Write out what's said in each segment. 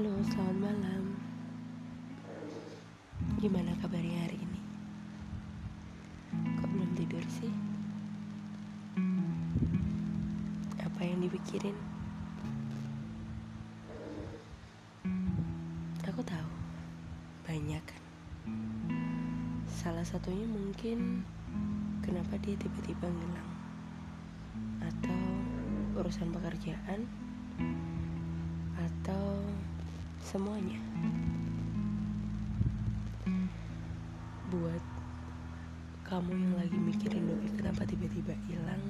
Halo, selamat malam. Gimana kabarnya hari ini? Kok belum tidur sih? Apa yang dipikirin? Aku tahu, banyak kan. Salah satunya mungkin kenapa dia tiba-tiba ngilang. Atau urusan pekerjaan atau semuanya. Buat kamu yang lagi mikirin doi kenapa tiba-tiba hilang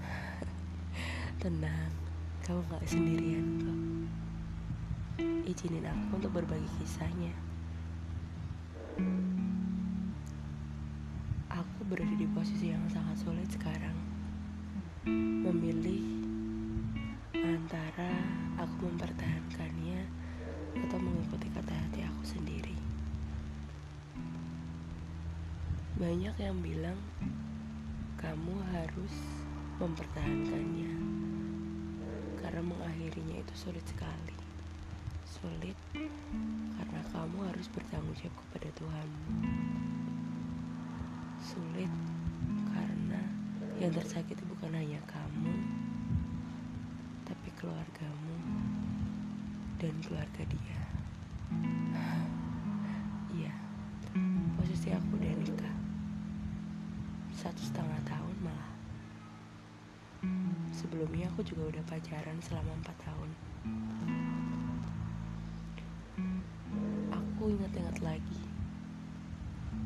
tenang. Kamu gak sendirian kok izinin aku untuk berbagi kisahnya. Aku berada di posisi yang sangat sulit sekarang. Memilih antara aku mempertahankannya Banyak yang bilang kamu harus mempertahankannya karena mengakhirinya itu sulit sekali. Sulit karena kamu harus bertanggung jawab kepada Tuhanmu. Sulit karena yang tersakiti bukan hanya kamu, tapi keluargamu dan keluarga dia. Satu setengah tahun malah. Sebelumnya aku juga udah pacaran selama empat tahun. Aku ingat-ingat lagi.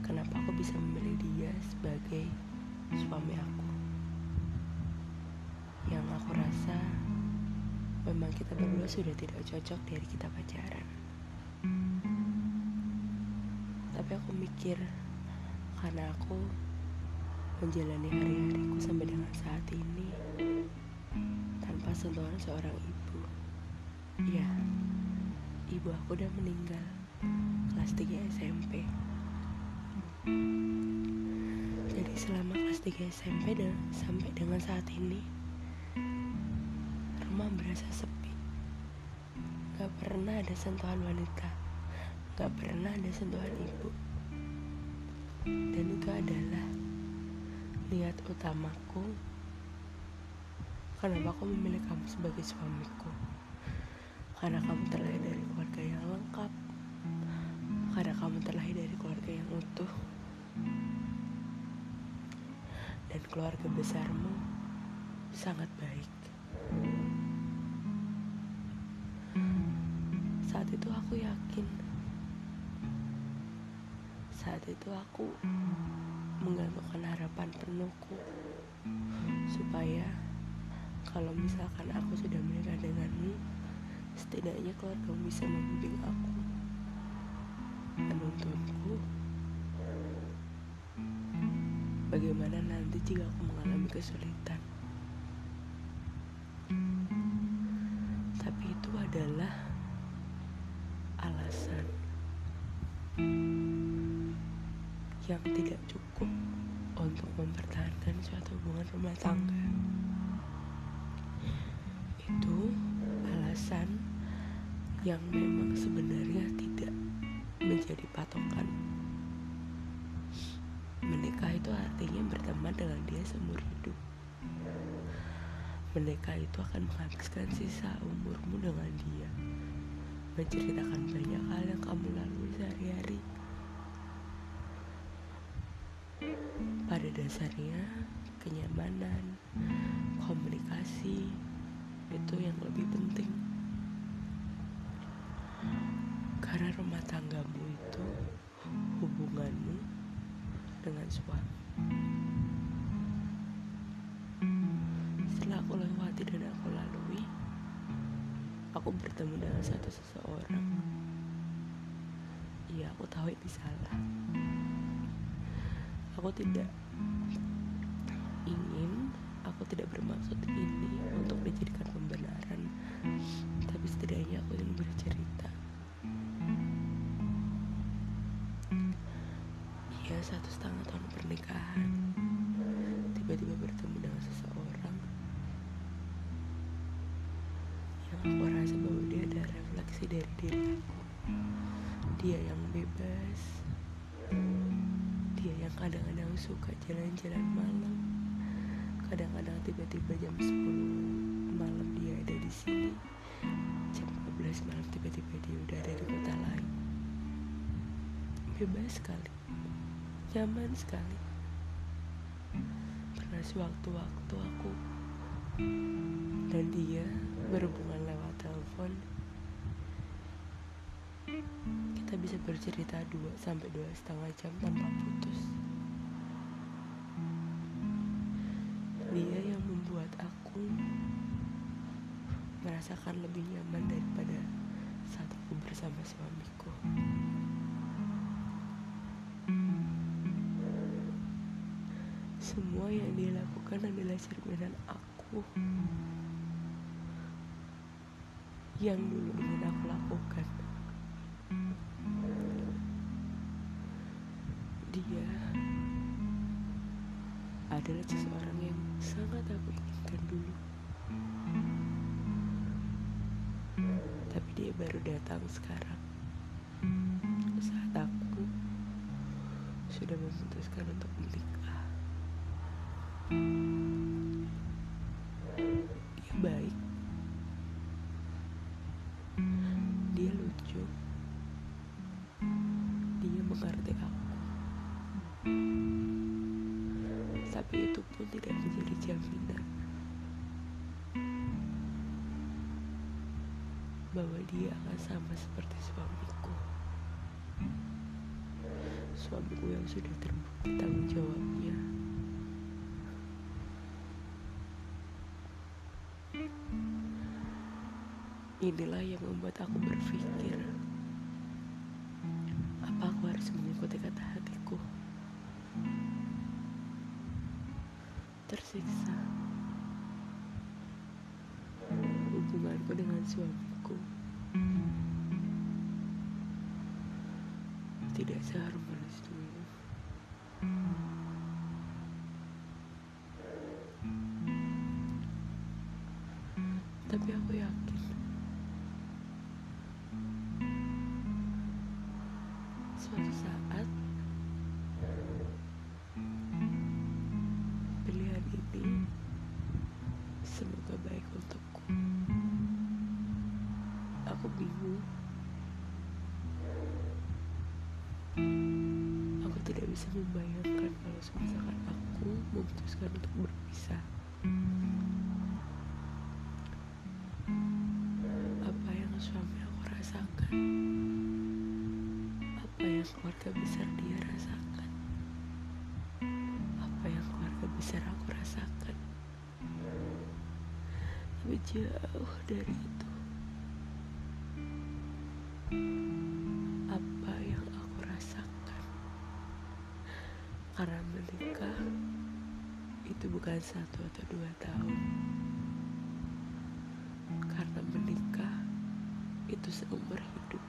Kenapa aku bisa memilih dia sebagai suami aku. Yang aku rasa memang kita berdua sudah tidak cocok dari kita pacaran. Tapi aku mikir karena aku menjalani hari-hariku sampai dengan saat ini tanpa sentuhan seorang ibu. Ya, ibu aku udah meninggal kelas 3 SMP. Jadi selama kelas 3 SMP dan sampai dengan saat ini rumah berasa sepi. Gak pernah ada sentuhan wanita, gak pernah ada sentuhan ibu. Dan itu adalah niat utamaku kenapa aku memilih kamu sebagai suamiku. Karena kamu terlahir dari keluarga yang lengkap, karena kamu terlahir dari keluarga yang utuh, dan keluarga besarmu sangat baik. Saat itu aku yakin Saat itu aku menggantungkan harapan penuhku. Supaya kalau misalkan aku sudah menikah denganmu Setidaknya keluarga bisa membimbing aku Menuntunku Bagaimana nanti jika aku mengalami kesulitan? Tapi itu adalah alasan yang tidak cukup untuk mempertahankan suatu hubungan rumah tangga. Itu alasan yang memang sebenarnya tidak menjadi patokan. Menikah itu artinya berteman dengan dia seumur hidup. Menikah itu akan menghabiskan sisa umurmu dengan dia menceritakan banyak hal yang kamu lalui sehari-hari. Pada dasarnya, kenyamanan, komunikasi itu yang lebih penting. Karena rumah tanggamu itu hubunganmu dengan suami. Setelah aku lewati dan aku lalui, aku bertemu dengan satu seseorang. Iya, aku tahu ini salah. Aku tidak ingin, aku tidak bermaksud ini untuk dijadikan pembenaran, tapi setidaknya aku ingin bercerita. Iya, satu setengah tahun pernikahan, tiba-tiba bertemu dengan seseorang yang aku rasa bahwa dia ada refleks versi dari diriku dia yang bebas yang kadang-kadang suka jalan-jalan malam. Kadang-kadang tiba-tiba jam 10 malam dia ada di sini. Jam 12 malam tiba-tiba dia udah ada di kota lain. Bebas sekali. Nyaman sekali. Pernah sewaktu-waktu aku dan dia berhubungan lewat telepon kita bisa bercerita dua sampai dua setengah jam tanpa putus. Dia yang membuat aku merasakan lebih nyaman daripada saat aku bersama suamiku. Semua yang dia lakukan adalah cerminan aku yang dulu ingin aku lakukan dia adalah seseorang yang sangat aku inginkan dulu. Tapi dia baru datang sekarang. Saat aku sudah memutuskan untuk menikah mengerti aku tapi itu pun tidak menjadi jaminan bahwa dia akan sama seperti suamiku. Suamiku yang sudah terbukti tanggung jawabnya. Inilah yang membuat aku berpikir harus mengikuti kata hatiku. Tersiksa hubunganku dengan suamiku. Tidak dulu suatu saat pilihan ini semoga baik untukku. Aku bingung. Aku tidak bisa membayangkan kalau misalkan aku memutuskan untuk berpisah keluarga besar dia rasakan. Apa yang keluarga besar aku rasakan? Tapi jauh dari itu. Apa yang aku rasakan? Karena menikah itu bukan satu atau dua tahun. Karena menikah itu seumur hidup